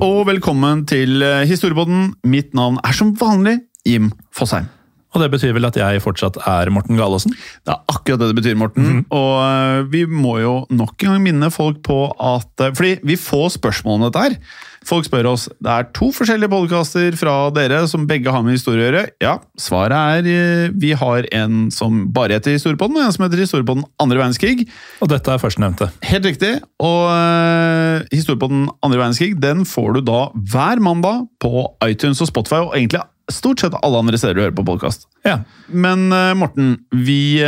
Og velkommen til Historiebåten. Mitt navn er som vanlig Jim Fosheim. Og det betyr vel at jeg fortsatt er Morten Galaasen? Det er akkurat det det betyr, Morten. Og eh, vi må jo nok en gang minne folk på at eh, Fordi vi får spørsmål om dette her. Folk spør oss det er to forskjellige podkaster fra dere som begge har med historie å gjøre. Ja, svaret er eh, vi har en som bare heter Historiepodden, og en som heter Historiepodden andre verdenskrig. Og dette er førstnevnte. Helt riktig. Og uh, historiepodden andre verdenskrig den får du da hver mandag på iTunes og Spotify, og egentlig stort sett alle andre steder du hører på podkast. Ja. Men eh, Morten, vi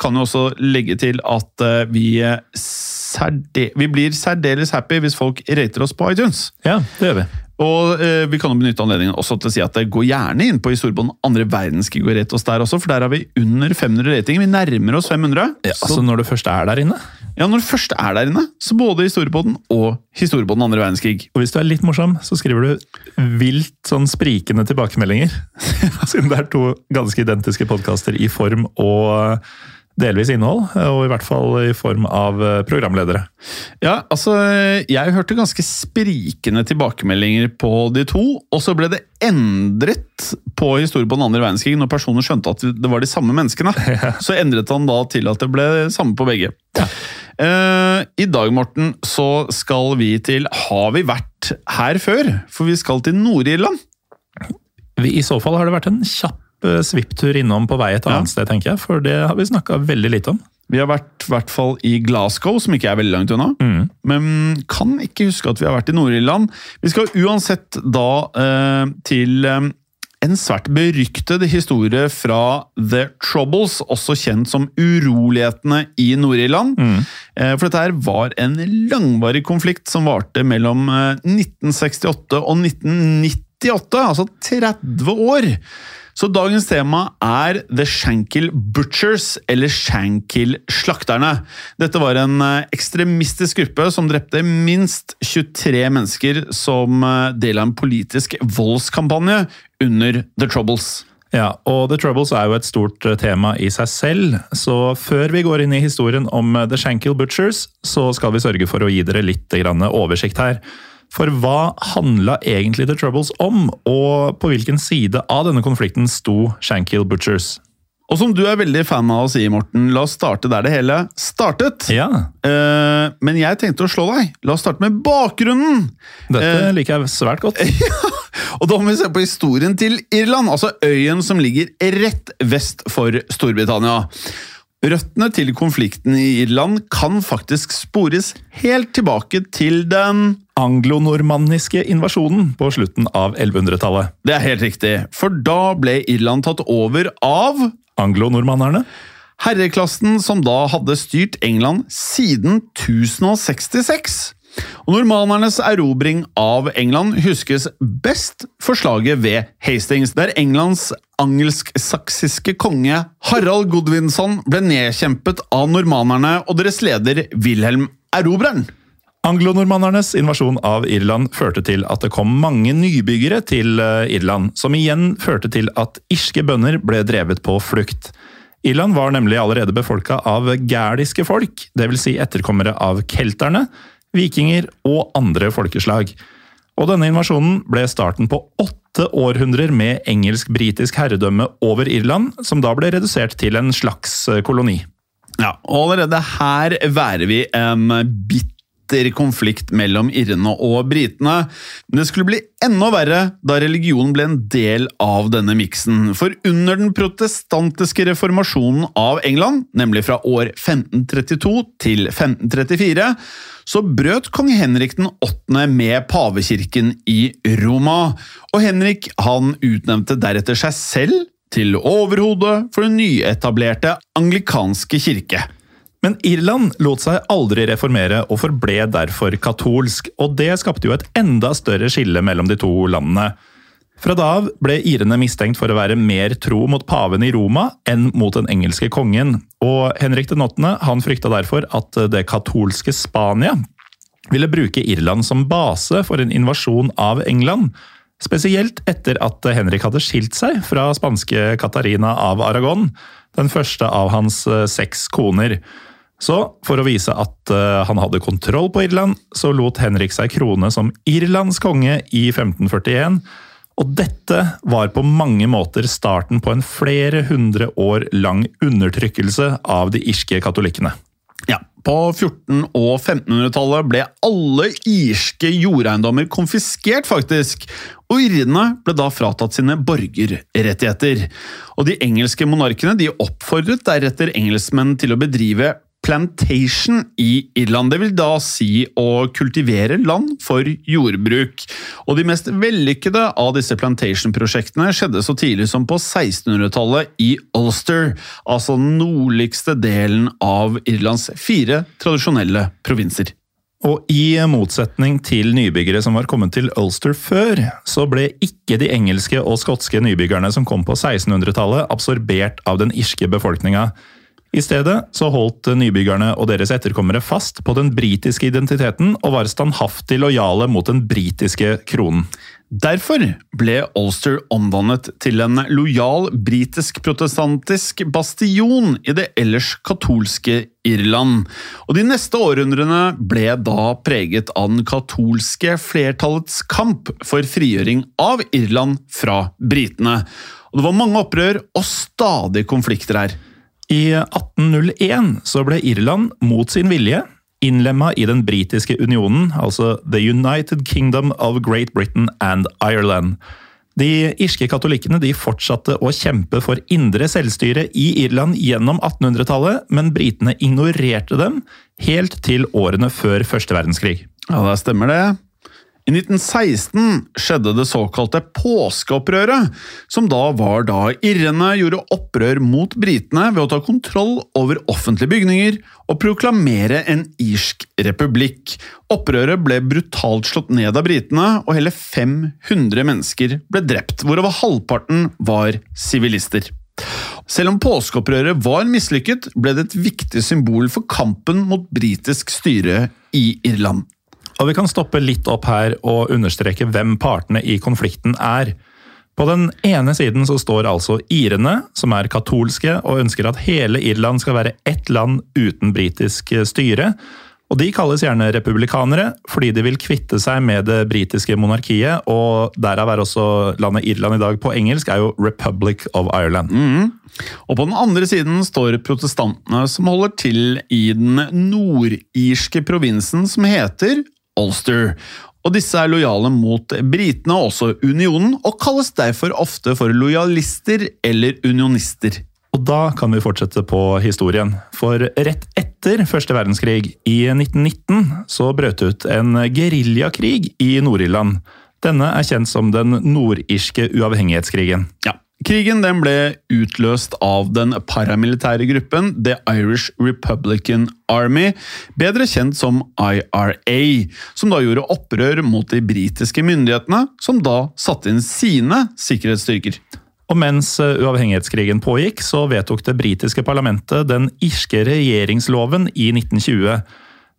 kan jo også legge til at vi, eh, særde vi blir særdeles happy hvis folk rater oss på iTunes. ja, det gjør vi. Og eh, vi kan jo benytte anledningen også til å si at det går gjerne inn på historiebånd andre verdenskrig og rate oss der også, for der har vi under 500 ratinger. Vi nærmer oss 500. Ja, Så- altså Når du først er der inne, ja, når du først er der inne, så både historiebånden og historiebånden andre verdenskrig. og hvis du er litt morsom, så skriver du vilt sånn sprikende tilbakemeldinger. Siden det er to ganske identiske podkaster i form og delvis innhold, og i hvert fall i form av eh, programledere. Ja, altså, jeg hørte ganske sprikende tilbakemeldinger på de to, og så ble det endret på historie på den andre verdenskrig når personen skjønte at det var de samme menneskene. Så endret han da til at det ble samme på begge. Eh, I dag, Morten, så skal vi til Har vi vært her før? For vi skal til Nord-Irland. I så fall har det vært en kjapp eh, svipptur innom på vei et annet sted, tenker jeg, for det har vi snakka veldig lite om. Vi har vært i hvert fall i Glasgow, som ikke er veldig langt unna. Men kan ikke huske at vi har vært i Nord-Irland. Vi skal uansett da eh, til eh, en svært beryktet historie fra The Troubles, også kjent som urolighetene i Nord-Irland. Eh, for dette her var en langvarig konflikt som varte mellom eh, 1968 og 1998, altså 30 år. Så dagens tema er The Shankill Butchers, eller Shankill-slakterne. Dette var en eh, ekstremistisk gruppe som drepte minst 23 mennesker som eh, del av en politisk voldskampanje under The Troubles. Ja, og The Troubles er jo et stort eh, tema i seg selv, så før vi går inn i historien om The Shankill Butchers, så skal vi sørge for å gi dere litt oversikt her. For hva handla egentlig The Troubles om, og på hvilken side av denne konflikten sto Shankill Butchers? Og som du er veldig fan av å si, Morten, la oss starte der det hele startet. Ja, Uh, men jeg tenkte å slå deg. La oss starte med bakgrunnen! dette uh, liker jeg svært godt. Og da må vi se på historien til Irland, altså øyen som ligger rett vest for Storbritannia. Røttene til konflikten i Irland kan faktisk spores helt tilbake til den Anglonormanniske invasjonen på slutten av 1100-tallet. Det er helt riktig, for da ble Irland tatt over av Anglonormannerne? herreklassen som da hadde styrt England siden 1066. Og Normannernes erobring av England huskes best for slaget ved Hastings, der Englands angelsk-saksiske konge Harald Godwinson ble nedkjempet av normanerne og deres leder Wilhelm Erobreren. Anglonormannernes invasjon av Irland førte til at det kom mange nybyggere til eh, Irland, som igjen førte til at irske bønder ble drevet på flukt. Irland var nemlig allerede befolka av gæliske folk, dvs. Si etterkommere av kelterne, vikinger og andre folkeslag. Og denne invasjonen ble starten på åtte århundrer med engelsk-britisk herredømme over Irland, som da ble redusert til en slags eh, koloni. Ja, og allerede her værer vi en bitter konflikt mellom irrene og britene. Men det skulle bli enda verre da religion ble en del av denne miksen. For under den protestantiske reformasjonen av England, nemlig fra år 1532 til 1534, så brøt kong Henrik den 8. med pavekirken i Roma. Og Henrik han utnevnte deretter seg selv til overhode for den nyetablerte anglikanske kirke. Men Irland lot seg aldri reformere og forble derfor katolsk, og det skapte jo et enda større skille mellom de to landene. Fra da av ble irene mistenkt for å være mer tro mot paven i Roma enn mot den engelske kongen, og Henrik den 8. han frykta derfor at det katolske Spania ville bruke Irland som base for en invasjon av England, spesielt etter at Henrik hadde skilt seg fra spanske Katarina av Aragon, den første av hans seks koner. Så for å vise at uh, han hadde kontroll på Irland, så lot Henrik seg krone som Irlands konge i 1541. Og dette var på mange måter starten på en flere hundre år lang undertrykkelse av de irske katolikkene. Ja, På 1400- og 1500-tallet ble alle irske jordeiendommer konfiskert, faktisk. Og irene ble da fratatt sine borgerrettigheter. Og de engelske monarkene de oppfordret deretter engelskmenn til å bedrive plantation i Irland. Det vil da si å kultivere land for jordbruk. Og de mest vellykkede av disse plantation-prosjektene skjedde så tidlig som på 1600-tallet i Ulster, altså den nordligste delen av Irlands fire tradisjonelle provinser. Og i motsetning til nybyggere som var kommet til Ulster før, så ble ikke de engelske og skotske nybyggerne som kom på 1600-tallet, absorbert av den irske befolkninga. I stedet så holdt nybyggerne og deres etterkommere fast på den britiske identiteten og var standhaftig lojale mot den britiske kronen. Derfor ble Ulster omdannet til en lojal britisk-protestantisk bastion i det ellers katolske Irland, og de neste århundrene ble da preget av den katolske flertallets kamp for frigjøring av Irland fra britene. Og det var mange opprør og stadig konflikter her. I 1801 så ble Irland mot sin vilje innlemma i den britiske unionen, altså The United Kingdom of Great Britain and Ireland. De irske katolikkene de fortsatte å kjempe for indre selvstyre i Irland gjennom 1800-tallet, men britene ignorerte dem helt til årene før første verdenskrig. Ja, det stemmer det. I 1916 skjedde det såkalte påskeopprøret, som da var da irrene gjorde opprør mot britene ved å ta kontroll over offentlige bygninger og proklamere en irsk republikk. Opprøret ble brutalt slått ned av britene, og hele 500 mennesker ble drept, hvorover halvparten var sivilister. Selv om påskeopprøret var mislykket, ble det et viktig symbol for kampen mot britisk styre i Irland. Og vi kan stoppe litt opp her og understreke hvem partene i konflikten er. På den ene siden så står altså irene, som er katolske og ønsker at hele Irland skal være ett land uten britisk styre. Og De kalles gjerne republikanere, fordi de vil kvitte seg med det britiske monarkiet. og Derav er også landet Irland i dag på engelsk er jo Republic of Ireland. Mm. Og På den andre siden står protestantene, som holder til i den nordirske provinsen som heter Ulster. Og disse er lojale mot britene og også unionen, og kalles derfor ofte for lojalister eller unionister. Og da kan vi fortsette på historien. For rett etter første verdenskrig, i 1919, så brøt ut en geriljakrig i Nord-Irland. Denne er kjent som den nordirske uavhengighetskrigen. Ja, Krigen den ble utløst av den paramilitære gruppen The Irish Republican Army, bedre kjent som IRA, som da gjorde opprør mot de britiske myndighetene, som da satte inn sine sikkerhetsstyrker. Og mens eh, uavhengighetskrigen pågikk, så vedtok det britiske parlamentet den irske regjeringsloven i 1920.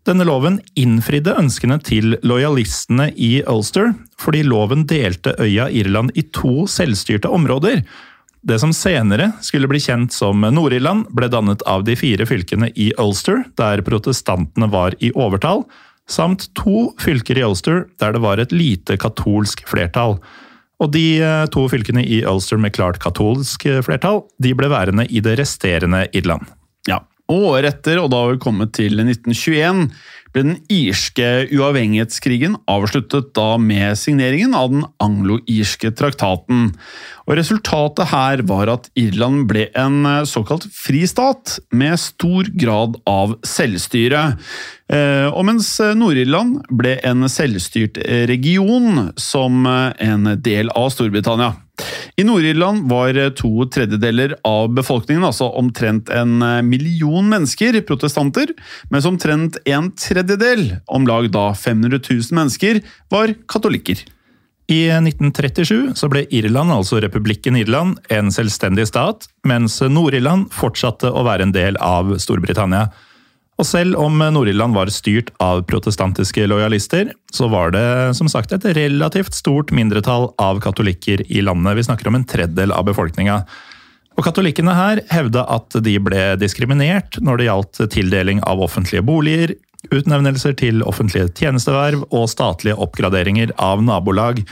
Denne loven innfridde ønskene til lojalistene i Ulster, fordi loven delte øya Irland i to selvstyrte områder. Det som senere skulle bli kjent som Nord-Irland, ble dannet av de fire fylkene i Ulster, der protestantene var i overtall, samt to fylker i Ulster der det var et lite katolsk flertall. Og de eh, to fylkene i Ulster med klart katolsk eh, flertall, de ble værende i det resterende Irland. Ja, Året etter, og da har vi kommet til 1921, ble den irske uavhengighetskrigen avsluttet da med signeringen av den anglo-irske traktaten. Og Resultatet her var at Irland ble en eh, såkalt fri stat, med stor grad av selvstyre. Eh, og mens Nord-Irland ble en selvstyrt region som en del av Storbritannia. I Nord-Irland var to tredjedeler av befolkningen, altså omtrent en million mennesker, protestanter, mens omtrent en tredjedel, om lag da 500 000 mennesker, var katolikker. I 1937 så ble Irland, altså republikken Irland, en selvstendig stat, mens Nord-Irland fortsatte å være en del av Storbritannia. Og selv om Nord-Irland var styrt av protestantiske lojalister, så var det som sagt et relativt stort mindretall av katolikker i landet. Vi snakker om en tredjedel av befolkninga. Og Katolikkene her hevda at de ble diskriminert når det gjaldt tildeling av offentlige boliger, utnevnelser til offentlige tjenesteverv og statlige oppgraderinger av nabolag.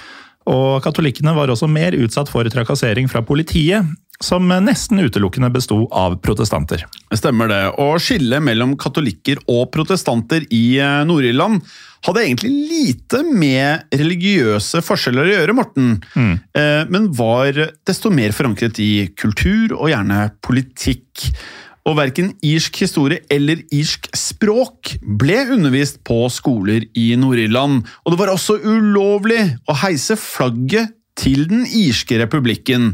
Og katolikkene var også mer utsatt for trakassering fra politiet, som nesten utelukkende besto av protestanter. Stemmer det. Og skillet mellom katolikker og protestanter i eh, Nord-Irland hadde egentlig lite med religiøse forskjeller å gjøre, Morten, mm. men var desto mer forankret i kultur og gjerne politikk. Og verken irsk historie eller irsk språk ble undervist på skoler i Nord-Irland. Og det var også ulovlig å heise flagget til den irske republikken,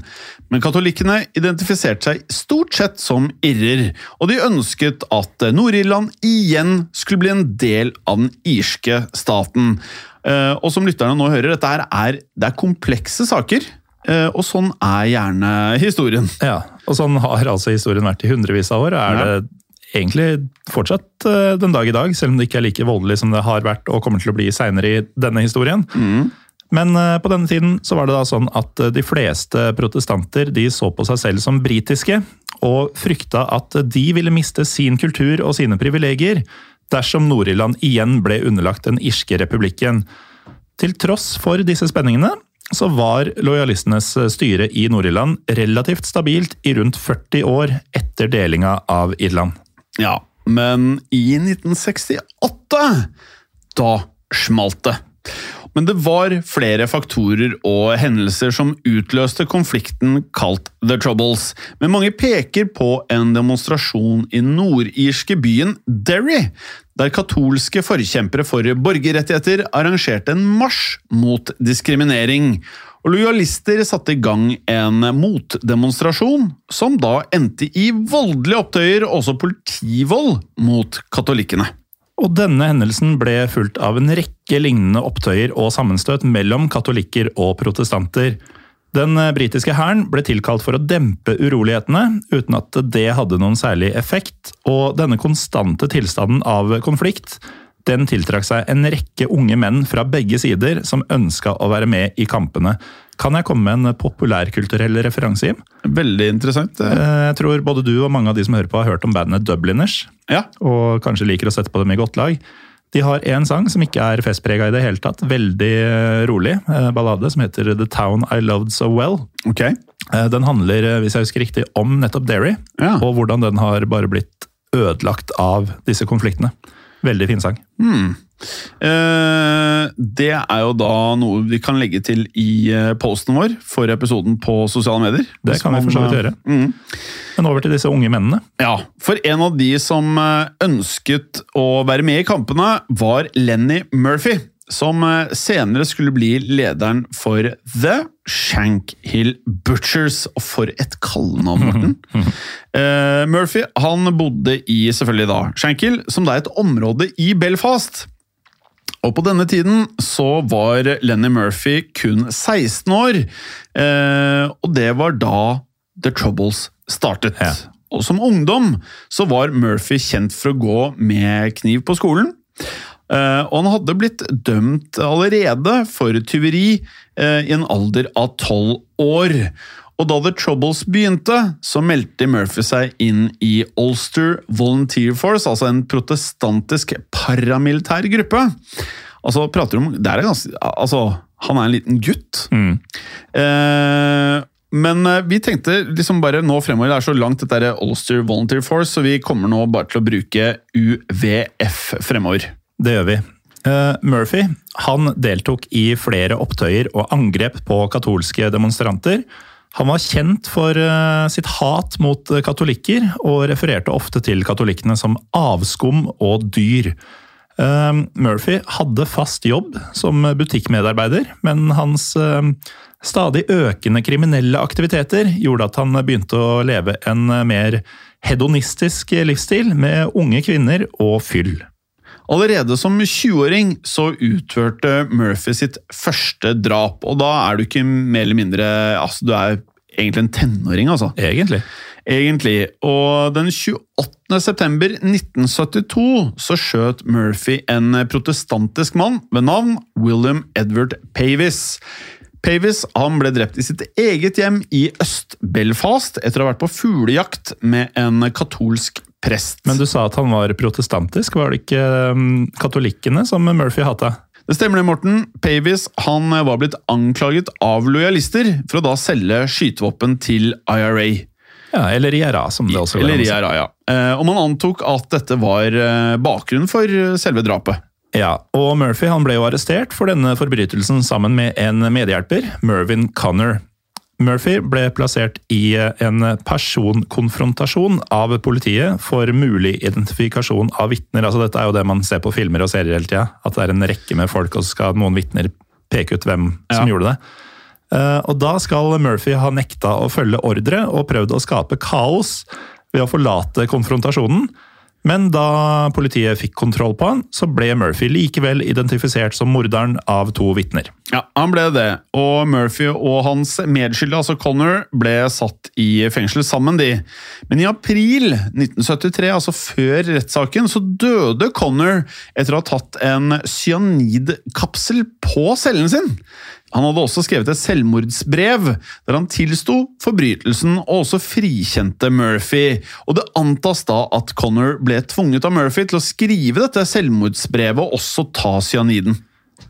men katolikkene identifiserte seg stort sett som irrer, og de ønsket at Nord-Irland igjen skulle bli en del av den irske staten. Eh, og som lytterne nå hører, dette er, det er komplekse saker. Eh, og sånn er gjerne historien. Ja, og sånn har altså historien vært i hundrevis av år. Er ja. det egentlig fortsatt eh, den dag i dag, selv om det ikke er like voldelig som det har vært og kommer til å bli seinere i denne historien. Mm. Men eh, på denne tiden så var det da sånn at de fleste protestanter de så på seg selv som britiske, og frykta at de ville miste sin kultur og sine privilegier dersom Nord-Irland igjen ble underlagt den irske republikken. Til tross for disse spenningene så var lojalistenes styre i Nord-Irland relativt stabilt i rundt 40 år etter delinga av Irland. Ja, men i 1968 da smalt det. Men det var flere faktorer og hendelser som utløste konflikten kalt The Troubles. Men mange peker på en demonstrasjon i nordirske byen Derry, der katolske forkjempere for borgerrettigheter arrangerte en marsj mot diskriminering. Og Lojalister satte i gang en motdemonstrasjon, som da endte i voldelige opptøyer, også politivold, mot katolikkene. Og denne hendelsen ble fulgt av en rekke lignende opptøyer og sammenstøt mellom katolikker og protestanter. Den britiske hæren ble tilkalt for å dempe urolighetene, uten at det hadde noen særlig effekt, og denne konstante tilstanden av konflikt den tiltrakk seg en rekke unge menn fra begge sider som ønska å være med i kampene. Kan jeg komme med en populærkulturell referanse, Jim? Veldig interessant. Eh, jeg tror både du og mange av de som hører på, har hørt om bandet Dubliners. Ja. Og kanskje liker å sette på dem i godt lag. De har én sang som ikke er festprega i det hele tatt. Veldig eh, rolig eh, ballade som heter The Town I Loved So Well. Okay. Den handler, hvis jeg husker riktig, om nettopp Derry, ja. og hvordan den har bare blitt ødelagt av disse konfliktene. Veldig fin sang. Hmm. Eh, det er jo da noe vi kan legge til i eh, posten vår for episoden på sosiale medier. Det kan vi for så vidt gjøre. Mm. Men over til disse unge mennene. Ja, for en av de som ønsket å være med i kampene, var Lenny Murphy som eh, senere skulle bli lederen for The Shankhill Butchers. Og for et kallenavn, Morten! uh, Murphy han bodde i selvfølgelig da Shankhill, som det er et område i Belfast. Og på denne tiden så var Lenny Murphy kun 16 år, uh, og det var da The Troubles startet. Ja. Og som ungdom så var Murphy kjent for å gå med kniv på skolen og han hadde blitt dømt allerede for tyveri eh, i en alder av tolv år. Og da The Troubles begynte, så meldte Murphy seg inn i Ulster Volunteer Force, altså en protestantisk paramilitær gruppe. Altså, prater om det er ganske, altså, Han er en liten gutt. Eh, men eh, vi tenkte liksom bare nå fremover, det er så langt dette er Ulster Volunteer Force, så vi kommer nå bare til å bruke UVF fremover. Det gjør vi. Uh, Murphy han deltok i flere opptøyer og angrep på katolske demonstranter. Han var kjent for uh, sitt hat mot katolikker, og refererte ofte til katolikkene som avskum og dyr. Uh, Murphy hadde fast jobb som butikkmedarbeider, men hans stadig økende kriminelle aktiviteter gjorde at han begynte å leve en mer hedonistisk livsstil med unge kvinner og fyll. Allerede som 20-åring så utførte Murphy sitt første drap, og da er du ikke mer eller mindre altså Du er egentlig en tenåring, altså. Egentlig. Egentlig. Og den 28. september 1972 så skjøt Murphy en protestantisk mann ved navn William Edward Pavis. Pavis han ble drept i sitt eget hjem i Øst-Belfast etter å ha vært på fuglejakt med en katolsk prest. Men du sa at han var protestantisk, var det ikke um, katolikkene som Murphy hata? Det stemmer det, Morten. Pavis han var blitt anklaget av lojalister for å da selge skytevåpen til IRA. Ja, Eller IRA, som det også Eller. IRA, ja. Eh, Og man antok at dette var eh, bakgrunnen for eh, selve drapet. Ja, og Murphy han ble jo arrestert for denne forbrytelsen sammen med en medhjelper, Mervyn Connor. Murphy ble plassert i en personkonfrontasjon av politiet for mulig identifikasjon av vitner. Altså, dette er jo det man ser på filmer og serier hele tida. At det er en rekke med folk, og så skal noen vitner peke ut hvem som Ja. gjorde det. Eh, Og da skal Murphy ha nekta å følge ordre og prøvd å skape kaos ved å forlate konfrontasjonen. Men da politiet fikk kontroll på han, så ble Murphy likevel identifisert som morderen av to vitner. Ja, han ble det. Og Murphy og hans medskyldige, altså Connor, ble satt i fengsel sammen, de. Men i april 1973, altså før rettssaken, så døde Connor etter å ha tatt en cyanidkapsel på cellen sin. Han hadde også skrevet et selvmordsbrev der han tilsto forbrytelsen og også frikjente Murphy. Og det antas da at Connor ble tvunget av Murphy til å skrive dette selvmordsbrevet og også ta cyaniden.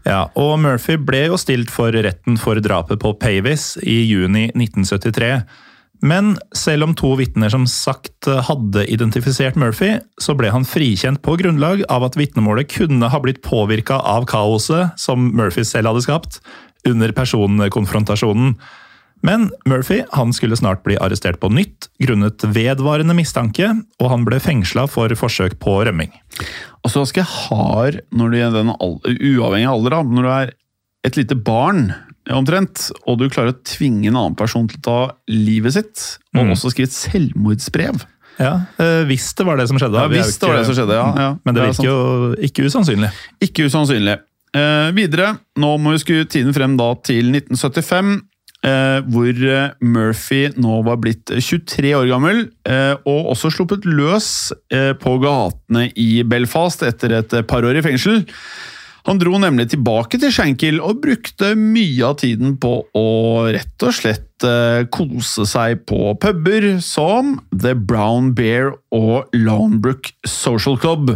Ja, og Murphy ble jo stilt for retten for drapet på Pavis i juni 1973. Men selv om to vitner som sagt hadde identifisert Murphy, så ble han frikjent på grunnlag av at vitnemålet kunne ha blitt påvirka av kaoset som Murphy selv hadde skapt, under personkonfrontasjonen. Men Murphy han skulle snart bli arrestert på nytt grunnet vedvarende mistanke, og han ble fengsla for forsøk på rømming. Altså ganske hard når du er den uavhengig av alder. Når du er et lite barn, omtrent, og du klarer å tvinge en annen person til å ta livet sitt, og Mm. også skrive et selvmordsbrev. Ja, eh, Hvis det var det som skjedde. Ja, hvis ikke, det var det som skjedde, ja. ja. Men det er virker jo ikke usannsynlig. Ikke usannsynlig. Eh, videre, nå må vi skru tiden frem da til 1975. Eh, hvor eh, Murphy nå var blitt 23 år gammel, eh, og også sluppet løs på gatene i Belfast etter et par år i fengsel. Han dro nemlig tilbake til Shankill og brukte mye av tiden på å rett og slett eh, kose seg på puber som The Brown Bear og Lonebrook Social Club.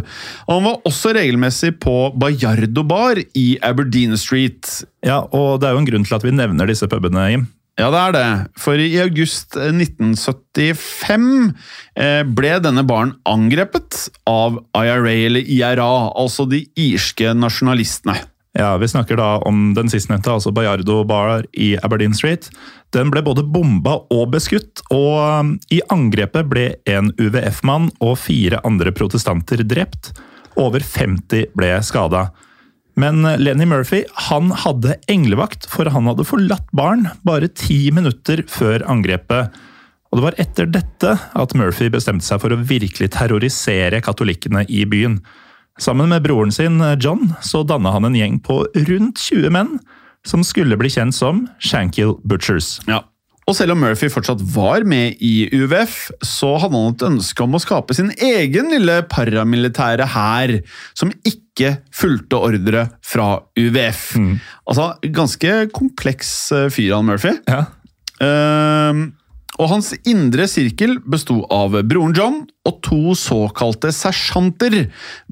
Han var også regelmessig på Bayardo Bar i Aberdeen Street. Ja, og det er jo en grunn til at vi nevner disse pubene, Jim. Ja, det er det. For i august 1975 eh, ble denne baren angrepet av IRA, eller IRA, altså de irske nasjonalistene. Ja, Vi snakker da om den sistnevnte, altså Bayardo Bar i Aberdeen Street. Den ble både bomba og beskutt, og um, i angrepet ble en UVF-mann og fire andre protestanter drept. Over 50 ble skada. Men Lenny Murphy han hadde englevakt, for han hadde forlatt baren bare ti minutter før angrepet. Og det var etter dette at Murphy bestemte seg for å virkelig terrorisere katolikkene i byen. Sammen med broren sin John så danna han en gjeng på rundt 20 menn, som skulle bli kjent som Shankill Butchers. Ja. Og selv om Murphy fortsatt var med i UVF, så hadde han et ønske om å skape sin egen lille paramilitære hær, som ikke fulgte ordre fra UVF. Altså, ganske kompleks eh, fyr, han Murphy. Ja. Ehm, og hans indre sirkel besto av broren John og to såkalte sersjanter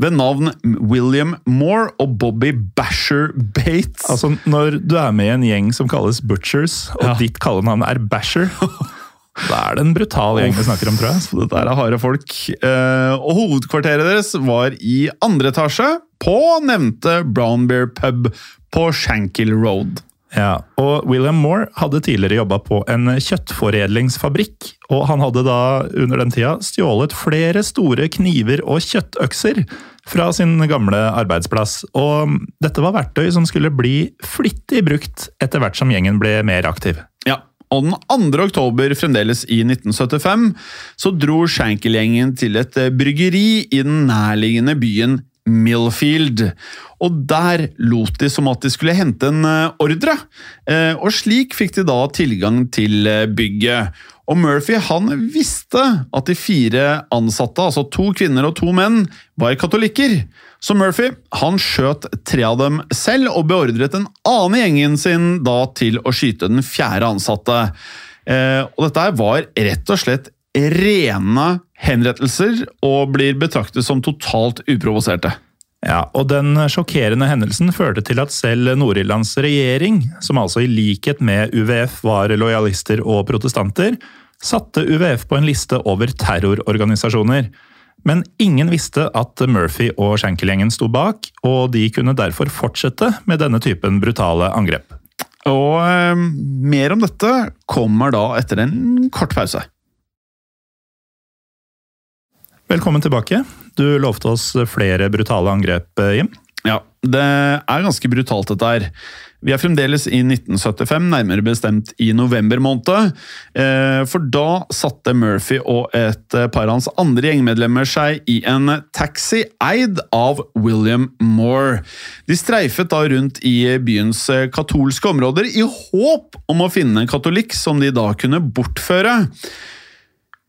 ved navn William Moore og Bobby Basher Bates. Altså, Når du er med i en gjeng som kalles Butchers, og Ja. ditt kallenavn er Basher Da er det en brutal gjeng vi snakker om, tror jeg. Så dette er harde folk. Eh, og hovedkvarteret deres var i andre etasje på nevnte Brown Bear pub på Shankill Road. Ja, og William Moore hadde tidligere jobba på en kjøttforedlingsfabrikk, og han hadde da under den tida stjålet flere store kniver og kjøttøkser fra sin gamle arbeidsplass. Og dette var verktøy som skulle bli flittig brukt etter hvert som gjengen ble mer aktiv. Ja, og den 2. oktober fremdeles i 1975 så dro Shankill-gjengen til et bryggeri i den nærliggende byen Millfield. Og der lot de som at de skulle hente en eh, ordre, eh, og slik fikk de da tilgang til eh, bygget. Og Murphy han visste at de fire ansatte, altså to kvinner og to menn, var katolikker. Så Murphy han skjøt tre av dem selv, og beordret den annen gjengen sin da til å skyte den fjerde ansatte. Og dette var rett og slett rene henrettelser, og blir betraktet som totalt uprovoserte. Ja, og Den sjokkerende hendelsen førte til at selv Nord-Irlands regjering, som altså i likhet med UVF var lojalister og protestanter, satte UVF på en liste over terrororganisasjoner. Men ingen visste at Murphy og Shankill-gjengen sto bak, og de kunne derfor fortsette med denne typen brutale angrep. Og eh, mer om dette kommer da etter en kort pause. Velkommen tilbake. Du lovte oss flere brutale angrep, Jim. Ja, det er ganske brutalt dette her. Vi er fremdeles i 1975, nærmere bestemt i november måned. Eh, For da satte Murphy og et par av hans andre gjengmedlemmer seg i en taxi eid av William Moore. De streifet da rundt i byens katolske områder i håp om å finne en katolikk som de da kunne bortføre.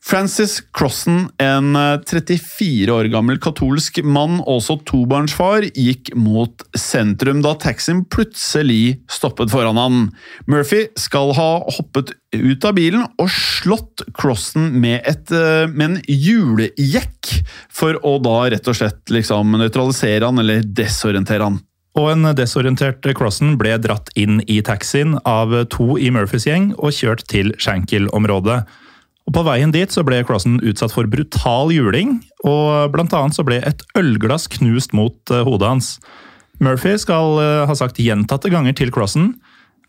Francis Crossen, en 34 år gammel katolsk mann, også tobarnsfar, gikk mot sentrum da taxien plutselig stoppet foran han. Murphy skal ha hoppet ut av bilen og slått Crossen med, et, eh, med en julejekk, for å da rett og slett liksom nøytralisere han eller desorientere han. Og en desorientert Crossen ble dratt inn i taxien av to i Murphys gjeng og kjørt til Shankill-området. Og På veien dit så ble Crossan utsatt for brutal juling, og blant annet så ble et ølglass knust mot eh, hodet hans. Murphy skal eh, ha sagt gjentatte ganger til Crossan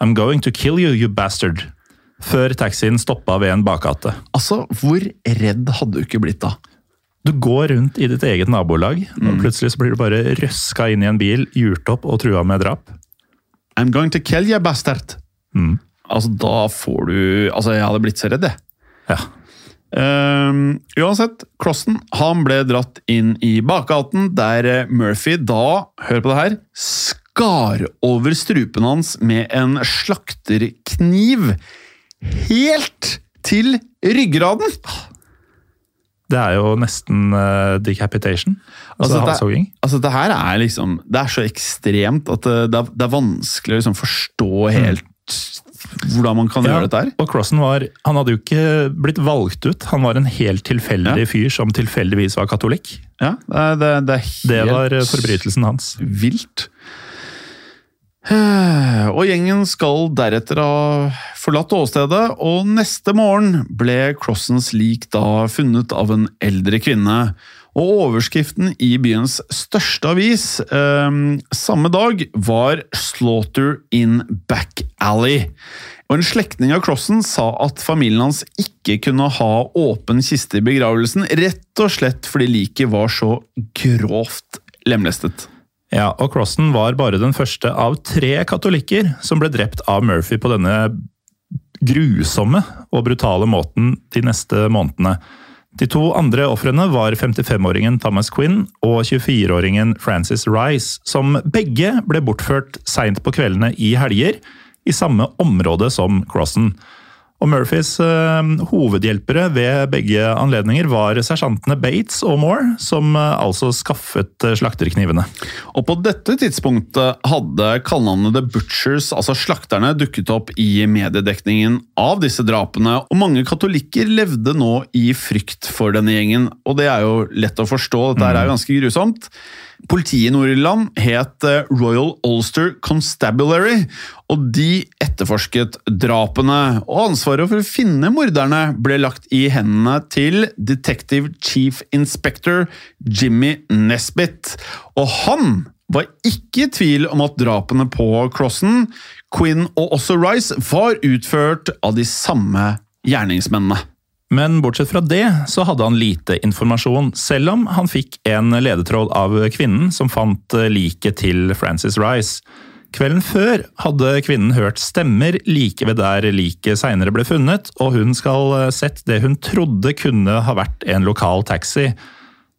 I'm going to kill you, you bastard. Før taxien stoppa ved en bakgate. Altså, hvor redd hadde du ikke blitt da? Du går rundt i ditt eget nabolag, og plutselig så blir du bare røska inn i en bil, gjort opp og trua med drap. I'm going to kill you, bastard. Mm. Altså, da får du Altså, jeg hadde blitt så redd, jeg. Ja. Ehm, uansett, Klossen han ble dratt inn i bakgaten, der eh, Murphy da, hør på det her, skar over strupen hans med en slakterkniv helt til ryggraden! Det er jo nesten uh, decapitation. Altså, det, halshogging. altså, det her er liksom Det er så ekstremt at det, det, er, det er vanskelig å liksom forstå helt hvordan man kan Ja, gjøre dette her. Og Crossen var, han hadde jo ikke blitt valgt ut. Han var en helt tilfeldig Ja. fyr som tilfeldigvis var katolikk. Ja, det, det, det var eh, forbrytelsen hans. vilt. Og gjengen skal deretter ha forlatt åstedet, og neste morgen ble Crossens lik da funnet av en eldre kvinne. Og overskriften i byens største avis eh, samme dag var 'Slaughter in Back Alley'. Og En slektning av Crossen sa at familien hans ikke kunne ha åpen kiste i begravelsen, rett og slett fordi liket var så grovt lemlestet. Ja, og Crossen var bare den første av tre katolikker som ble drept av Murphy på denne grusomme og brutale måten de neste månedene. De to andre ofrene var 55-åringen Thomas Quinn og 24-åringen Francis Rice, som begge ble bortført seint på kveldene i helger, i samme område som Crossan. Og Murphys eh, hovedhjelpere ved begge anledninger var sersjantene Bates og Moore, som eh, altså skaffet eh, slakterknivene. Og på dette tidspunktet hadde kallenavnet The Butchers, altså slakterne, dukket opp i mediedekningen av disse drapene, og mange katolikker levde nå i frykt for denne gjengen. Og det er jo lett å forstå, dette er jo ganske grusomt. Politiet i Nord-Irland het eh, Royal Ulster Constabulary, og de etterforsket drapene. Og ansvaret for å finne morderne ble lagt i hendene til Detective Chief Inspector Jimmy Nesbitt. Og han var ikke i tvil om at drapene på Crossen, Quinn og også Rice var utført av de samme gjerningsmennene. Men bortsett fra det så hadde han lite informasjon, selv om han fikk en ledetråd av kvinnen som fant liket til Frances Rice. Kvelden før hadde kvinnen hørt stemmer like ved der liket seinere ble funnet, og hun skal sett det hun trodde kunne ha vært en lokal taxi.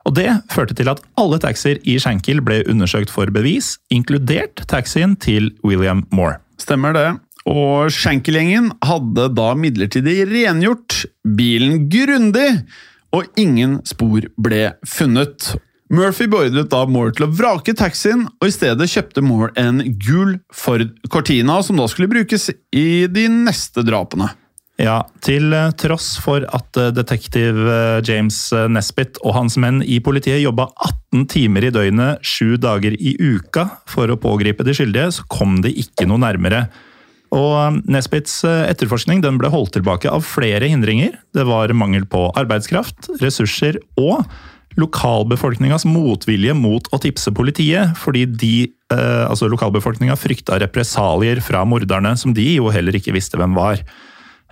Og Det førte til at alle taxier i Shankill ble undersøkt for bevis, inkludert taxien til William Moore. Stemmer det. Og Shankel-gjengen hadde da midlertidig rengjort bilen grundig, og ingen spor ble funnet. Murphy beordret da Moore til å vrake taxien, og i stedet kjøpte Moore en gul Ford Cortina, som da skulle brukes i de neste drapene. Ja, til tross for at detektiv James Nesbitt og hans menn i politiet jobba 18 timer i døgnet sju dager i uka for å pågripe de skyldige, så kom de ikke noe nærmere. Og um, Nesbits uh, etterforskning ble holdt tilbake av flere hindringer. Det var mangel på arbeidskraft, ressurser og lokalbefolkningas motvilje mot å tipse politiet, fordi de, eh, altså lokalbefolkninga frykta represalier fra morderne, som de jo heller ikke visste hvem var.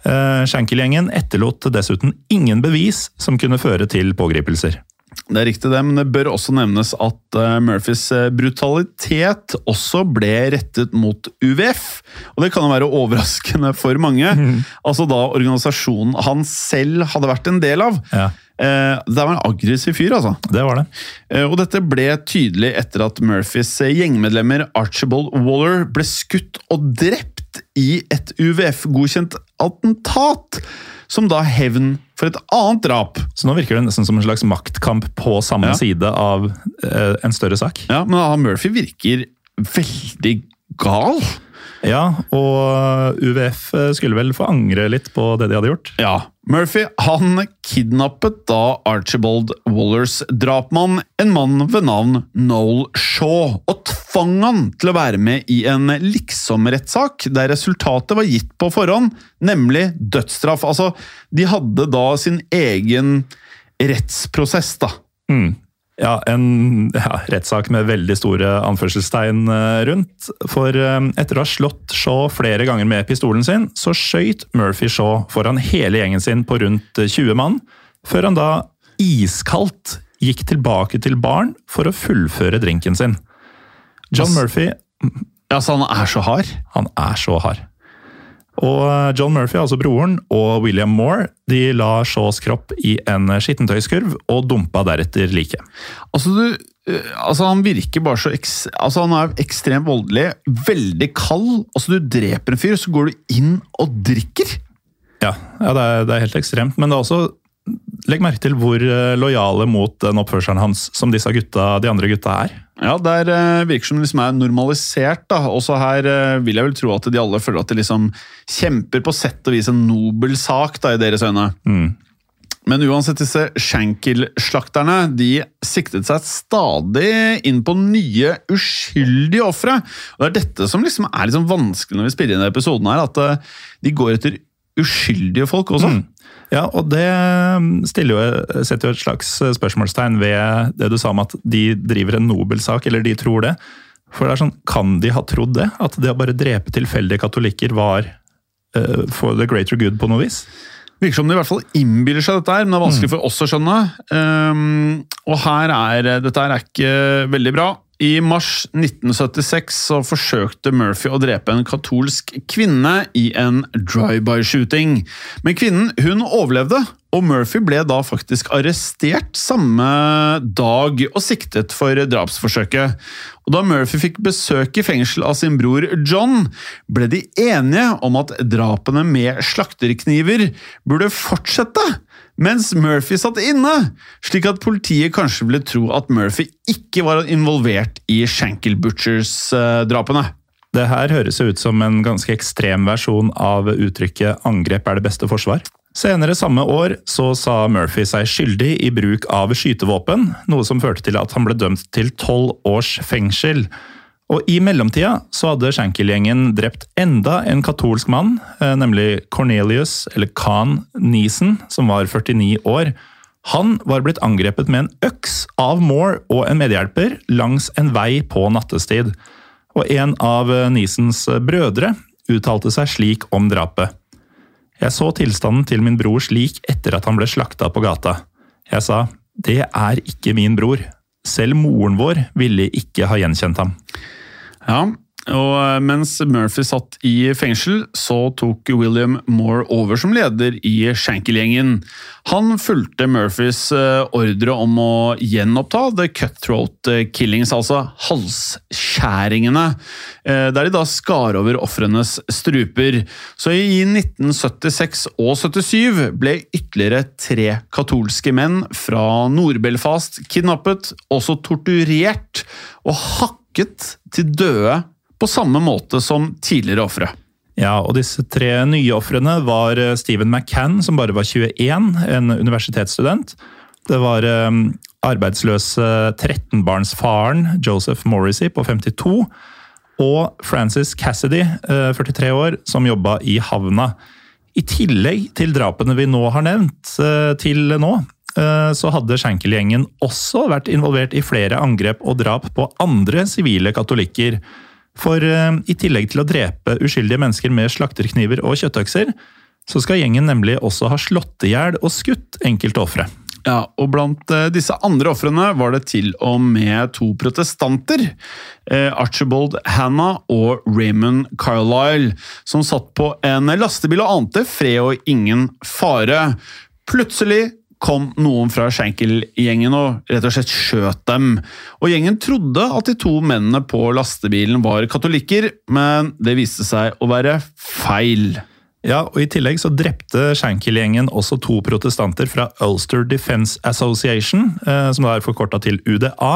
Eh, Schenkel-gjengen etterlot dessuten ingen bevis som kunne føre til pågripelser. Det er riktig det, men det bør også nevnes at uh, Murphys uh, brutalitet også ble rettet mot UVF. Og det kan jo være overraskende for mange. Mm. Altså da organisasjonen han selv hadde vært en del av. Ja. Uh, det var en aggressiv fyr, altså. Det var det. og dette ble tydelig etter at Murphys gjengmedlemmer Archibald Waller ble skutt og drept i et UVF-godkjent attentat som da hevn for et annet drap. Så nå virker det nesten som en slags maktkamp på samme ja. side av eh, en større sak. Ja, men Murphy virker veldig gal. Ja, og UVF skulle vel få angre litt på det de hadde gjort? Ja. Murphy han kidnappet da Archibald Wallers drapmann, en mann ved navn Noel Shaw, og tvang han til å være med i en liksom-rettssak der resultatet var gitt på forhånd, nemlig dødsstraff. Altså, de hadde da sin egen rettsprosess, da. Mm. Ja, en ja, rettssak med veldig store anførselstegn eh, rundt. For eh, etter å ha slått Shaw flere ganger med pistolen sin, så skøyt Murphy Shaw foran hele gjengen sin på rundt 20 eh, mann, før han da iskaldt gikk tilbake til baren for å fullføre drinken sin. John Murphy Altså, han er så hard? Han er så hard. Og eh, John Murphy, altså broren, og William Moore de la Shaws kropp i en skittentøyskurv og dumpa deretter liket. Altså, du, eh, altså, han virker bare så altså, Han er ekstremt voldelig, veldig kald. Altså, Du dreper en fyr, så går du inn og drikker! Ja, ja det, er, det er helt ekstremt. Men det er også Legg merke til hvor eh, lojale mot den oppførselen hans som disse gutta, de andre gutta er. Ja, det uh, virker som det liksom er normalisert. da. Også her uh, vil jeg vel tro at de alle føler at de liksom kjemper på sett og vis en nobel sak da, i deres øyne. Mm. Men uansett, disse Shankill-slakterne de siktet seg stadig inn på nye uskyldige ofre. Og Det er dette som liksom er liksom vanskelig når vi spiller inn denne episoden, her, at de går etter uskyldige folk også. Mm. Ja, og det um, jo, setter jo et slags uh, spørsmålstegn ved det du sa om at de driver en nobel sak, eller de tror det. For det er sånn, Kan de ha trodd det? At det å bare drepe tilfeldige katolikker var uh, for the greater good på noe vis? Virker som de i hvert fall innbiller seg dette, her, men det er vanskelig mm. for oss å skjønne. Um, og her er, dette er ikke veldig bra. I mars 1976 så forsøkte Murphy å drepe en katolsk kvinne i en drive-by-shooting. Men kvinnen hun overlevde, og Murphy ble da faktisk arrestert samme dag og siktet for drapsforsøket. Og Da Murphy fikk besøk i fengsel av sin bror John, ble de enige om at drapene med slakterkniver burde fortsette mens Murphy satt inne, slik at politiet kanskje ville tro at Murphy ikke var involvert i Shankel Butchers-drapene. Det her høres ut som en ganske ekstrem versjon av uttrykket 'angrep er det beste forsvar'. Senere samme år så sa Murphy seg skyldig i bruk av skytevåpen, noe som førte til at han ble dømt til tolv års fengsel. Og I mellomtida så hadde Shankill-gjengen drept enda en katolsk mann, eh, nemlig Cornelius, eller Khan Neeson, som var 49 år. Han var blitt angrepet med en øks av Moore og en medhjelper langs en vei på nattestid. Og en av Nisens Neesons brødre uttalte seg slik om drapet. Jeg så tilstanden til min bror slik etter at han ble slakta på gata. Jeg sa, det er ikke min bror. Selv moren vår ville ikke ha gjenkjent ham. Ja, og eh, mens Murphy satt i fengsel, så tok William Moore over som leder i Shankill-gjengen. Han fulgte Murphys eh, ordre om å gjenoppta The Cutthroat eh, Killings, altså halsskjæringene, der de da skar over ofrenes struper. Så i 1976 og 77 ble ytterligere tre katolske menn fra Nord-Belfast kidnappet, også torturert og hakket til døde på samme måte som tidligere ofre. Ja, og disse tre nye ofrene var eh, Stephen McCann, som bare var 21, en universitetsstudent. Det var um, arbeidsløse 13-barnsfaren Joseph Morrissey på 52. Og Francis Cassidy, 43 eh, år, som jobba i havna. I tillegg til drapene vi nå har nevnt til nå, så hadde Schenkel-gjengen også vært involvert i flere angrep og drap på andre sivile katolikker. For uh, i tillegg til å drepe uskyldige mennesker med slakterkniver og kjøttøkser, så skal gjengen nemlig også ha slått i hjel og skutt enkelte ofre. Ja, og Blant uh, disse andre ofrene var det til og med to protestanter. Uh, Archibald Hannah og Raymond Carlisle, som satt på en lastebil og ante fred og ingen fare. Plutselig kom noen fra Schenkel-gjengen og rett og slett skjøt dem. Og Gjengen trodde at de to mennene på lastebilen var katolikker, men det viste seg å være feil. Ja, og I tillegg så drepte Schenkel-gjengen også to protestanter fra Ulster Defence Association, eh, som da er forkorta til UDA.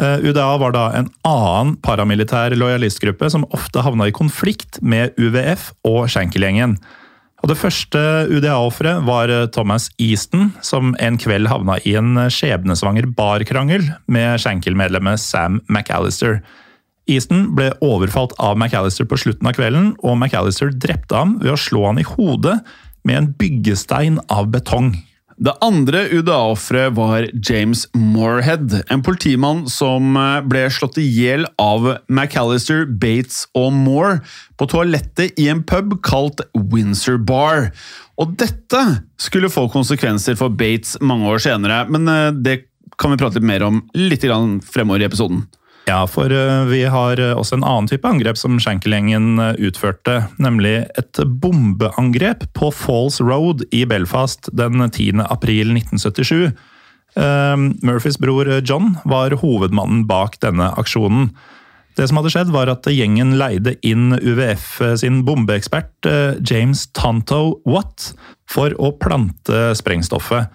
Eh, UDA var da en annen paramilitær lojalistgruppe som ofte havna i konflikt med UVF og Schenkel-gjengen. Og Det første UDA-offeret var eh, Thomas Easton, som en kveld havna i en eh, skjebnesvanger barkrangel med Shankill-medlemmet Sam McAllister. Easton ble overfalt av McAllister på slutten av kvelden, og McAllister drepte ham ved å slå han i hodet med en byggestein av betong. Det andre UDA-offeret var James Moorhead, en politimann som eh, ble slått i hjel av McAllister, Bates og Moore på toalettet i en pub kalt Windsor Bar. Og dette skulle få konsekvenser for Bates mange år senere, men eh, det kan vi prate litt mer om litt fremover i episoden. Ja, for eh, vi har eh, også en annen type angrep som Shankel-gjengen eh, utførte. Nemlig et bombeangrep på Falls Road i Belfast den 10. april 1977. Murphys bror John var hovedmannen bak denne aksjonen. Det som hadde skjedd, var at gjengen leide inn UVF sin bombeekspert James Tonto Watt for å plante sprengstoffet.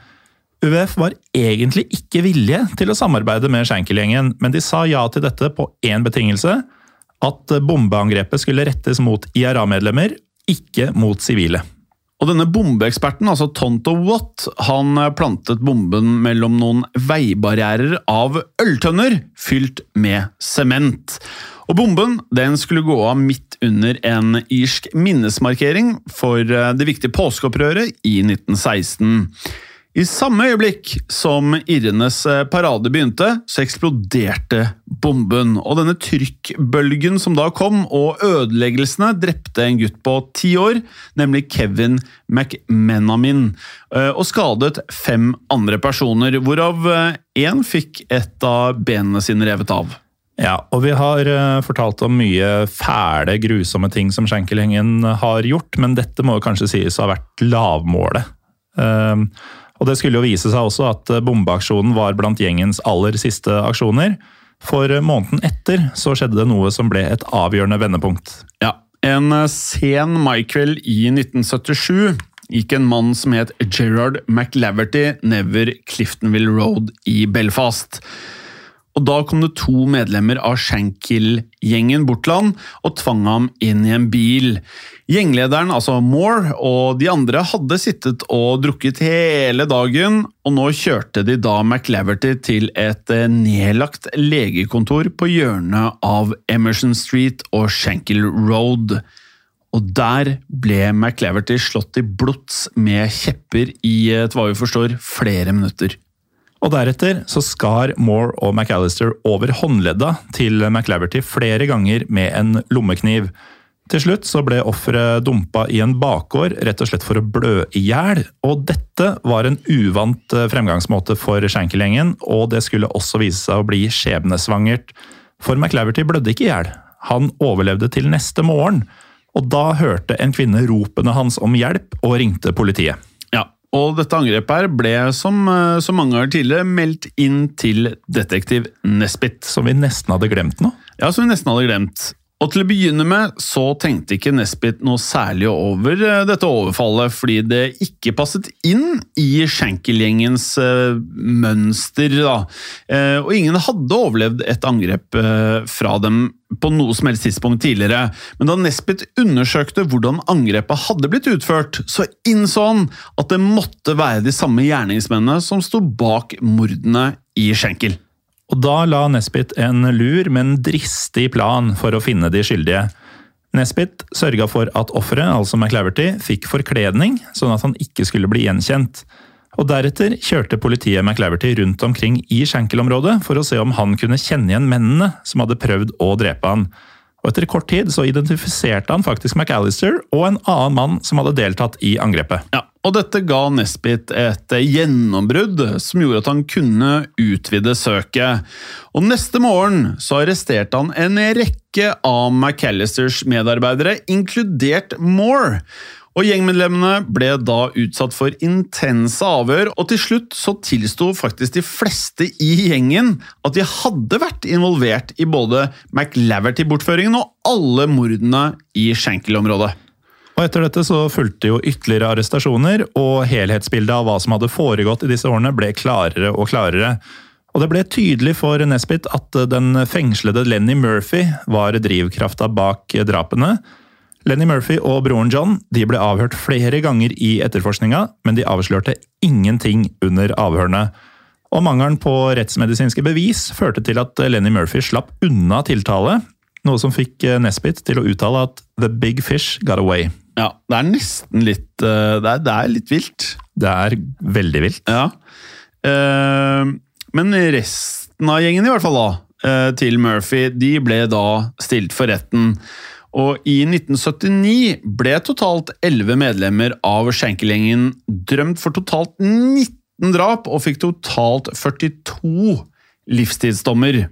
UVF var egentlig ikke villige til å samarbeide med Schenkel-gjengen, men de sa ja til dette på én betingelse. At bombeangrepet skulle rettes mot IRA-medlemmer, ikke mot sivile. Og denne bombeeksperten, altså Tonto Watt, han plantet bomben mellom noen veibarrierer av øltønner fylt med sement. Og bomben den skulle gå av midt under en irsk minnesmarkering for det viktige påskeopprøret i 1916. I samme øyeblikk som irrenes eh, parade begynte, så eksploderte bomben. Og denne trykkbølgen som da kom, og ødeleggelsene, drepte en gutt på ti år, nemlig Kevin McMenamin, eh, og skadet fem andre personer, hvorav én eh, fikk et av benene sine revet av. Ja, og vi har fortalt om mye fæle, grusomme ting som Schenkelhengen har gjort, men dette må kanskje sies å ha vært lavmålet. Uh, og det skulle jo vise seg også at bombeaksjonen var blant gjengens aller siste aksjoner. For måneden etter så skjedde det noe som ble et avgjørende vendepunkt. Ja, En sen maikveld i 1977 gikk en mann som het Gerard McLaverty nedover Cliftonville Road i Belfast. Og Da kom det to medlemmer av Shankill-gjengen bort til han og tvang ham inn i en bil. Gjenglederen, altså Moore, og de andre hadde sittet og drukket hele dagen, og nå kjørte de da McLaverty til et eh, nedlagt legekontor på hjørnet av Emerson Street og Shankill Road. Og der ble McLaverty slått i blods med kjepper i, etter hva vi forstår, flere minutter. Og Deretter så skar Moore og McAllister over håndledda til McLaverty flere ganger med en lommekniv. Til slutt så ble offeret dumpa i en bakgård rett og slett for å blø i hjel. Og dette var en uvant eh, fremgangsmåte for Shankel-gjengen, og det skulle også vise seg å bli skjebnesvangert. For McLaverty blødde ikke i hjel. Han overlevde til neste morgen. Og da hørte en kvinne ropene hans om hjelp og ringte politiet. Og dette angrepet her ble, som eh, så mange ganger tidligere, meldt inn til detektiv Nesbitt. Som vi nesten hadde glemt nå? Ja, som vi nesten hadde glemt. Og til å begynne med så tenkte ikke Nesbitt noe særlig over eh, dette overfallet, fordi det ikke passet inn i Schenkel-gjengens uh, mønster. Da. Uh, og ingen hadde overlevd et angrep fra dem på noe som helst tidspunkt tidligere. Men da Nesbitt undersøkte hvordan angrepet hadde blitt utført, så innså han at det måtte være de samme gjerningsmennene som sto bak mordene i Schenkel. Og da la Nesbitt en lur, men dristig plan for å finne de skyldige. Nesbitt sørga for at offeret, altså McLaverty, fikk forkledning, sånn at han ikke skulle bli gjenkjent. Og Deretter kjørte politiet McLaverty rundt omkring i Schenkel-området for å se om han kunne kjenne igjen mennene som hadde prøvd å drepe han. Og Etter kort tid så identifiserte han faktisk McAllister og en annen mann som hadde deltatt i angrepet. Ja, og dette ga Nesbitt et gjennombrudd som gjorde at han kunne utvide søket. Og neste morgen så arresterte han en rekke av McAllisters medarbeidere, inkludert Moore. Og Gjengmedlemmene ble da utsatt for intense avhør, og til slutt så tilsto faktisk de fleste i gjengen at de hadde vært involvert i både McLaverty-bortføringen og alle mordene i Shankill-området. Og Etter dette så fulgte jo ytterligere arrestasjoner, og helhetsbildet av hva som hadde foregått i disse årene ble klarere og klarere. Og Det ble tydelig for Nesbitt at den fengslede Lenny Murphy var drivkrafta bak drapene. Lenny Murphy og broren John de ble avhørt flere ganger i etterforskninga, men de avslørte ingenting under avhørene. Og Mangelen på rettsmedisinske bevis førte til at Lenny Murphy slapp unna tiltale, noe som fikk Nesbitt til å uttale at «the big fish got away». Ja, det er nesten litt eh, det er, det er, litt vilt. Det er veldig vilt. Ja. Eh, men resten av gjengen, i hvert fall, da, eh, til Murphy, de ble da stilt for retten. Og i 1979 ble totalt 11 medlemmer av Schenkel-gjengen drømt for totalt 19 drap, og fikk totalt 42 livstidsdommer.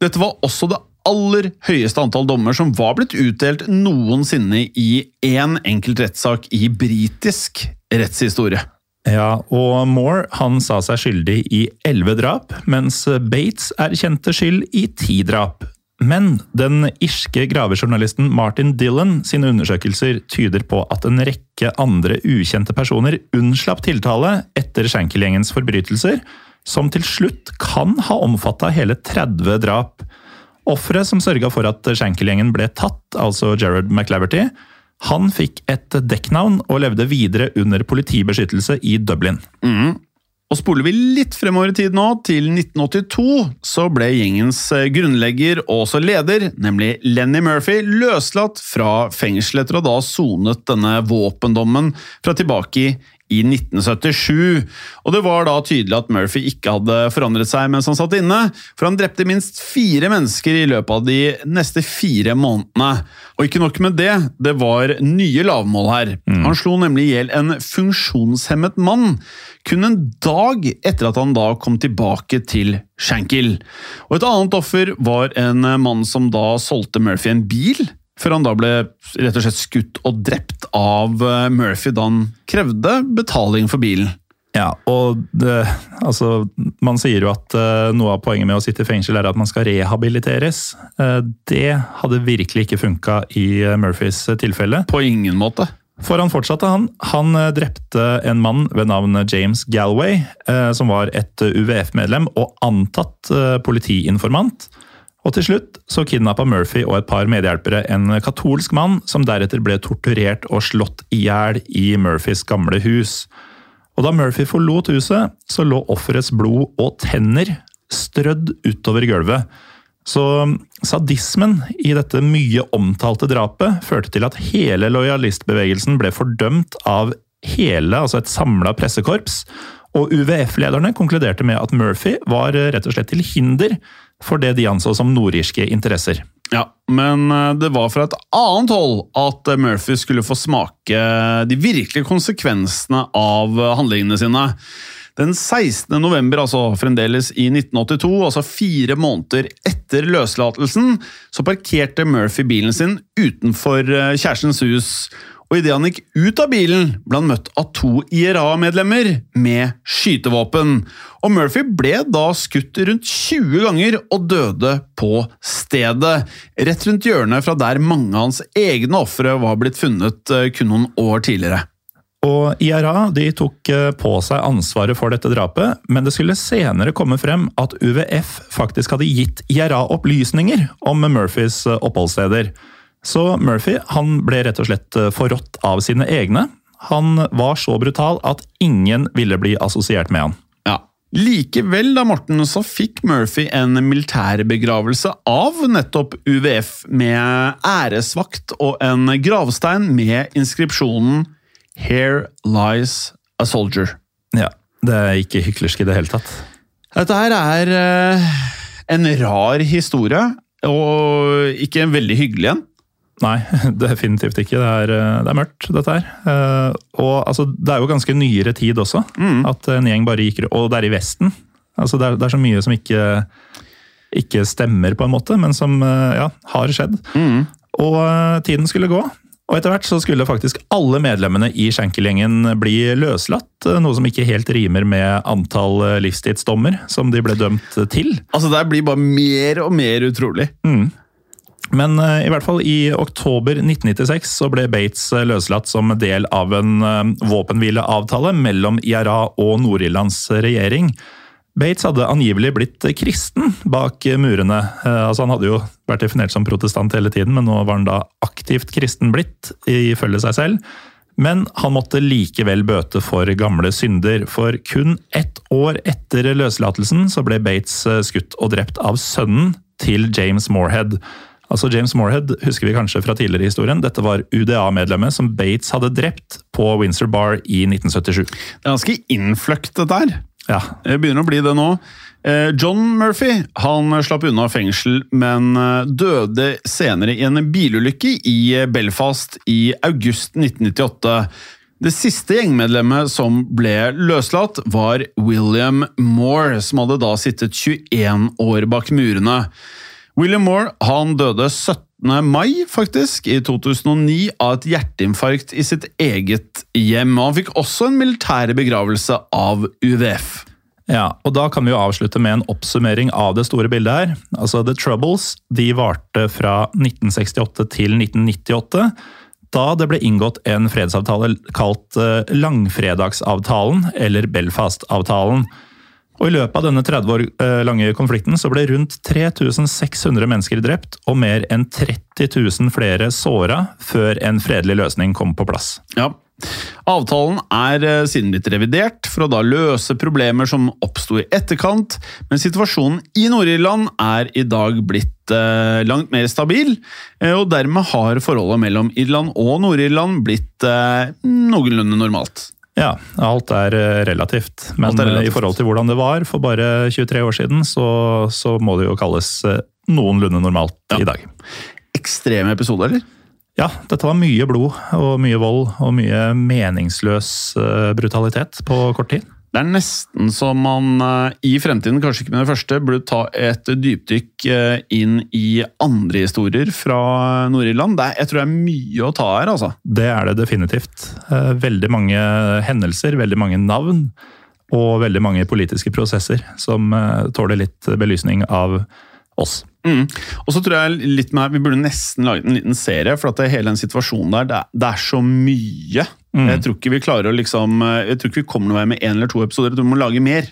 Dette var også det aller høyeste antall dommer som var blitt utdelt noensinne i én enkelt rettssak i britisk rettshistorie. Ja, og Moore han sa seg skyldig i elleve drap, mens Bates erkjente skyld i ti drap. Men den irske gravejournalisten Martin Dillon sine undersøkelser tyder på at en rekke andre ukjente personer unnslapp tiltale etter Schenkel-gjengens forbrytelser, som til slutt kan ha omfatta hele 30 drap. Offeret som sørga for at Shankel-gjengen ble tatt, altså Jared McLaverty, han fikk et dekknavn og levde videre under politibeskyttelse i Dublin. Mm. Og Spoler vi litt fremover i tid nå, til 1982, så ble gjengens eh, grunnlegger og også leder, nemlig Lenny Murphy, løslatt fra fengselet etter å da sonet denne våpendommen fra tilbake i 1977. Og det var da tydelig at Murphy ikke hadde forandret seg mens han satt inne, for han drepte minst fire mennesker i løpet av de neste fire månedene. Og ikke nok med det, det var nye lavmål her. Han slo nemlig i hjel en funksjonshemmet mann kun en dag etter at han da kom tilbake til Shankill. Og et annet offer var en mann som da solgte Murphy en bil, før han da ble rett og slett skutt og drept av eh, Murphy da han krevde betaling for bilen. Ja, og det, altså, Man sier jo at uh, noe av poenget med å sitte i fengsel er at man skal rehabiliteres. Uh, det hadde virkelig ikke funka i uh, Murphys tilfelle. På ingen måte. For han fortsatte, han. Han drepte en mann ved navn James Galway, som var et UVF-medlem og antatt politiinformant. Og til slutt så kidnappa Murphy og et par medhjelpere en katolsk mann, som deretter ble torturert og slått i hjel i Murphys gamle hus. Og da Murphy forlot huset, så lå offerets blod og tenner strødd utover gulvet. Så sadismen i dette mye omtalte drapet førte til at hele lojalistbevegelsen ble fordømt av hele, altså et samla pressekorps. Og UVF-lederne konkluderte med at Murphy var rett og slett til hinder for det de anså som nordirske interesser. Ja, men eh, det var fra et annet hold at Murphy skulle få smake de virkelige konsekvensene av handlingene sine. Den 16. november, altså fremdeles i 1982, altså fire måneder etter løslatelsen, så parkerte Murphy bilen sin utenfor eh, kjærestens hus. Og idet han gikk ut av bilen, ble han møtt av to IRA-medlemmer med skytevåpen. Og Murphy ble da skutt rundt 20 ganger og døde på stedet. Rett rundt hjørnet fra der mange av hans egne ofre var blitt funnet eh, kun noen år tidligere. Og IRA de tok eh, på seg ansvaret for dette drapet, men det skulle senere komme frem at UVF faktisk hadde gitt IRA opplysninger om Murphys eh, oppholdssteder. Så Murphy han ble rett og slett eh, forrådt av sine egne. Han var så brutal at ingen ville bli assosiert med han. Ja. Likevel, da, Morten, så fikk Murphy en militærbegravelse av nettopp UVF med æresvakt og en gravstein med inskripsjonen Here lies a soldier. Ja, Det er ikke hyklersk i det hele tatt. Dette her er uh, en rar historie, og ikke en veldig hyggelig en. Nei, definitivt ikke. Det er, eh, det er mørkt, dette her. Uh, og altså, det er jo ganske nyere tid også. Mm. At en gjeng bare gikk Og det er i Vesten. Altså, det, er, det er så mye som ikke, ikke stemmer, på en måte, men som ja, har skjedd. Mm. Og tiden skulle gå. Og etter hvert så skulle faktisk alle medlemmene i Schenkel-gjengen bli løslatt, noe som ikke helt rimer med antall livstidsdommer som de ble dømt til. Altså, Det blir bare mer og mer utrolig. Mm. Men uh, i hvert fall i oktober 1996 så ble Bates løslatt som del av en uh, våpenhvileavtale mellom IRA og Nord-Irlands regjering. Bates hadde angivelig blitt kristen bak murene. Eh, altså Han hadde jo vært definert som protestant hele tiden, men nå var han da aktivt kristen blitt, ifølge seg selv. Men han måtte likevel bøte for gamle synder, for kun ett år etter løslatelsen så ble Bates eh, skutt og drept av sønnen til James Morehead. Altså James Morehead husker vi kanskje fra tidligere i historien. Dette var UDA-medlemmet som Bates hadde drept på Windsor Bar i 1977. Det er ganske innfløkt, dette her. Ja. Det begynner å bli det nå. Eh, John Murphy han slapp unna fengsel, men eh, døde senere i en bilulykke i eh, Belfast i august 1998. Det siste gjengmedlemmet som ble løslatt, var William Moore, som hadde da sittet 21 år bak murene. William Moore han døde 17. mai faktisk, i 2009 av et hjerteinfarkt i sitt eget hjem. Han fikk også en militær begravelse av UVF. Ja, og Da kan vi jo avslutte med en oppsummering av det store bildet her. Altså, The Troubles de varte fra 1968 til 1998 da det ble inngått en fredsavtale kalt eh, Langfredagsavtalen, eller Belfast-avtalen. Og I løpet av denne 30 år eh, lange konflikten så ble rundt 3600 mennesker drept og mer enn 30 000 flere såra før en fredelig løsning kom på plass. Ja, Avtalen er eh, siden blitt revidert for å da løse problemer som oppsto i etterkant, men situasjonen i Nord-Irland er i dag blitt eh, langt mer stabil, og dermed har forholdet mellom Irland og Nord-Irland blitt noenlunde normalt. Ja, alt er eh, relativt. Men er relativt. eh, i forhold til hvordan det var for bare 23 år siden, så, så må det jo kalles eh, noenlunde normalt Ja. i dag. Ekstreme episoder, eller? Ja, dette var mye blod og mye vold og mye meningsløs brutalitet på kort tid. Det er nesten som man eh, i fremtiden, kanskje ikke med det første, burde ta et dypdykk eh, inn i andre historier fra Nord-Irland. Er- Jeg tror det er mye å ta her, altså. Det er det definitivt. Eh, Veldig mange hendelser, veldig mange navn og veldig mange politiske prosesser som eh, tåler litt belysning av oss. Mm. Og så tror jeg litt mer, Vi burde nesten laget en liten serie, for at det, hele den situasjonen der, det er, det er så mye. Mm. Jeg tror ikke vi klarer å liksom, eh, jeg tror ikke vi kommer noe vei med én eller to episoder. Du må lage mer.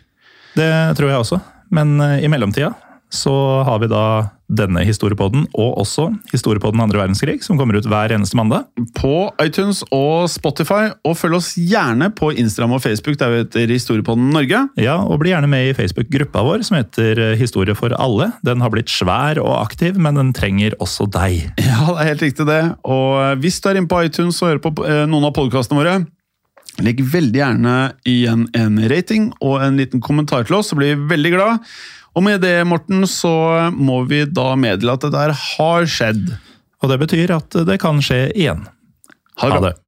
Det tror jeg også. Men eh, i mellomtida så har vi da denne historiepodden, og også historiepodden andre verdenskrig, som kommer ut hver eneste mandag. På iTunes og Spotify, og følg oss gjerne på Instagram og Facebook, der vi heter Historiepodden Norge. Ja, og bli gjerne med i Facebook-gruppa vår, som heter eh, Historie for alle. Den har blitt svær og aktiv, men den trenger også deg. Ja, det er helt riktig det. Og hvis du er inne på iTunes og hører på eh, noen av podkastene våre, legg veldig gjerne igjen en rating og en liten kommentar til oss, så blir vi veldig glad. Og med det, Morten, så må vi da meddele at det der har skjedd. Og det betyr at det kan skje igjen. Ha det Ha det.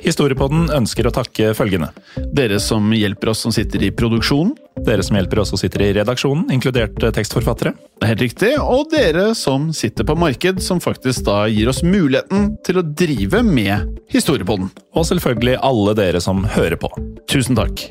Historiepodden ønsker å takke følgende. Dere som hjelper oss som sitter i produksjonen. Dere som hjelper oss som sitter i redaksjonen, inkludert eh, tekstforfattere. Det er helt riktig. Og dere som sitter på marked, som faktisk da gir oss muligheten til å drive med Historiepodden. Og selvfølgelig alle dere som hører på. Tusen takk.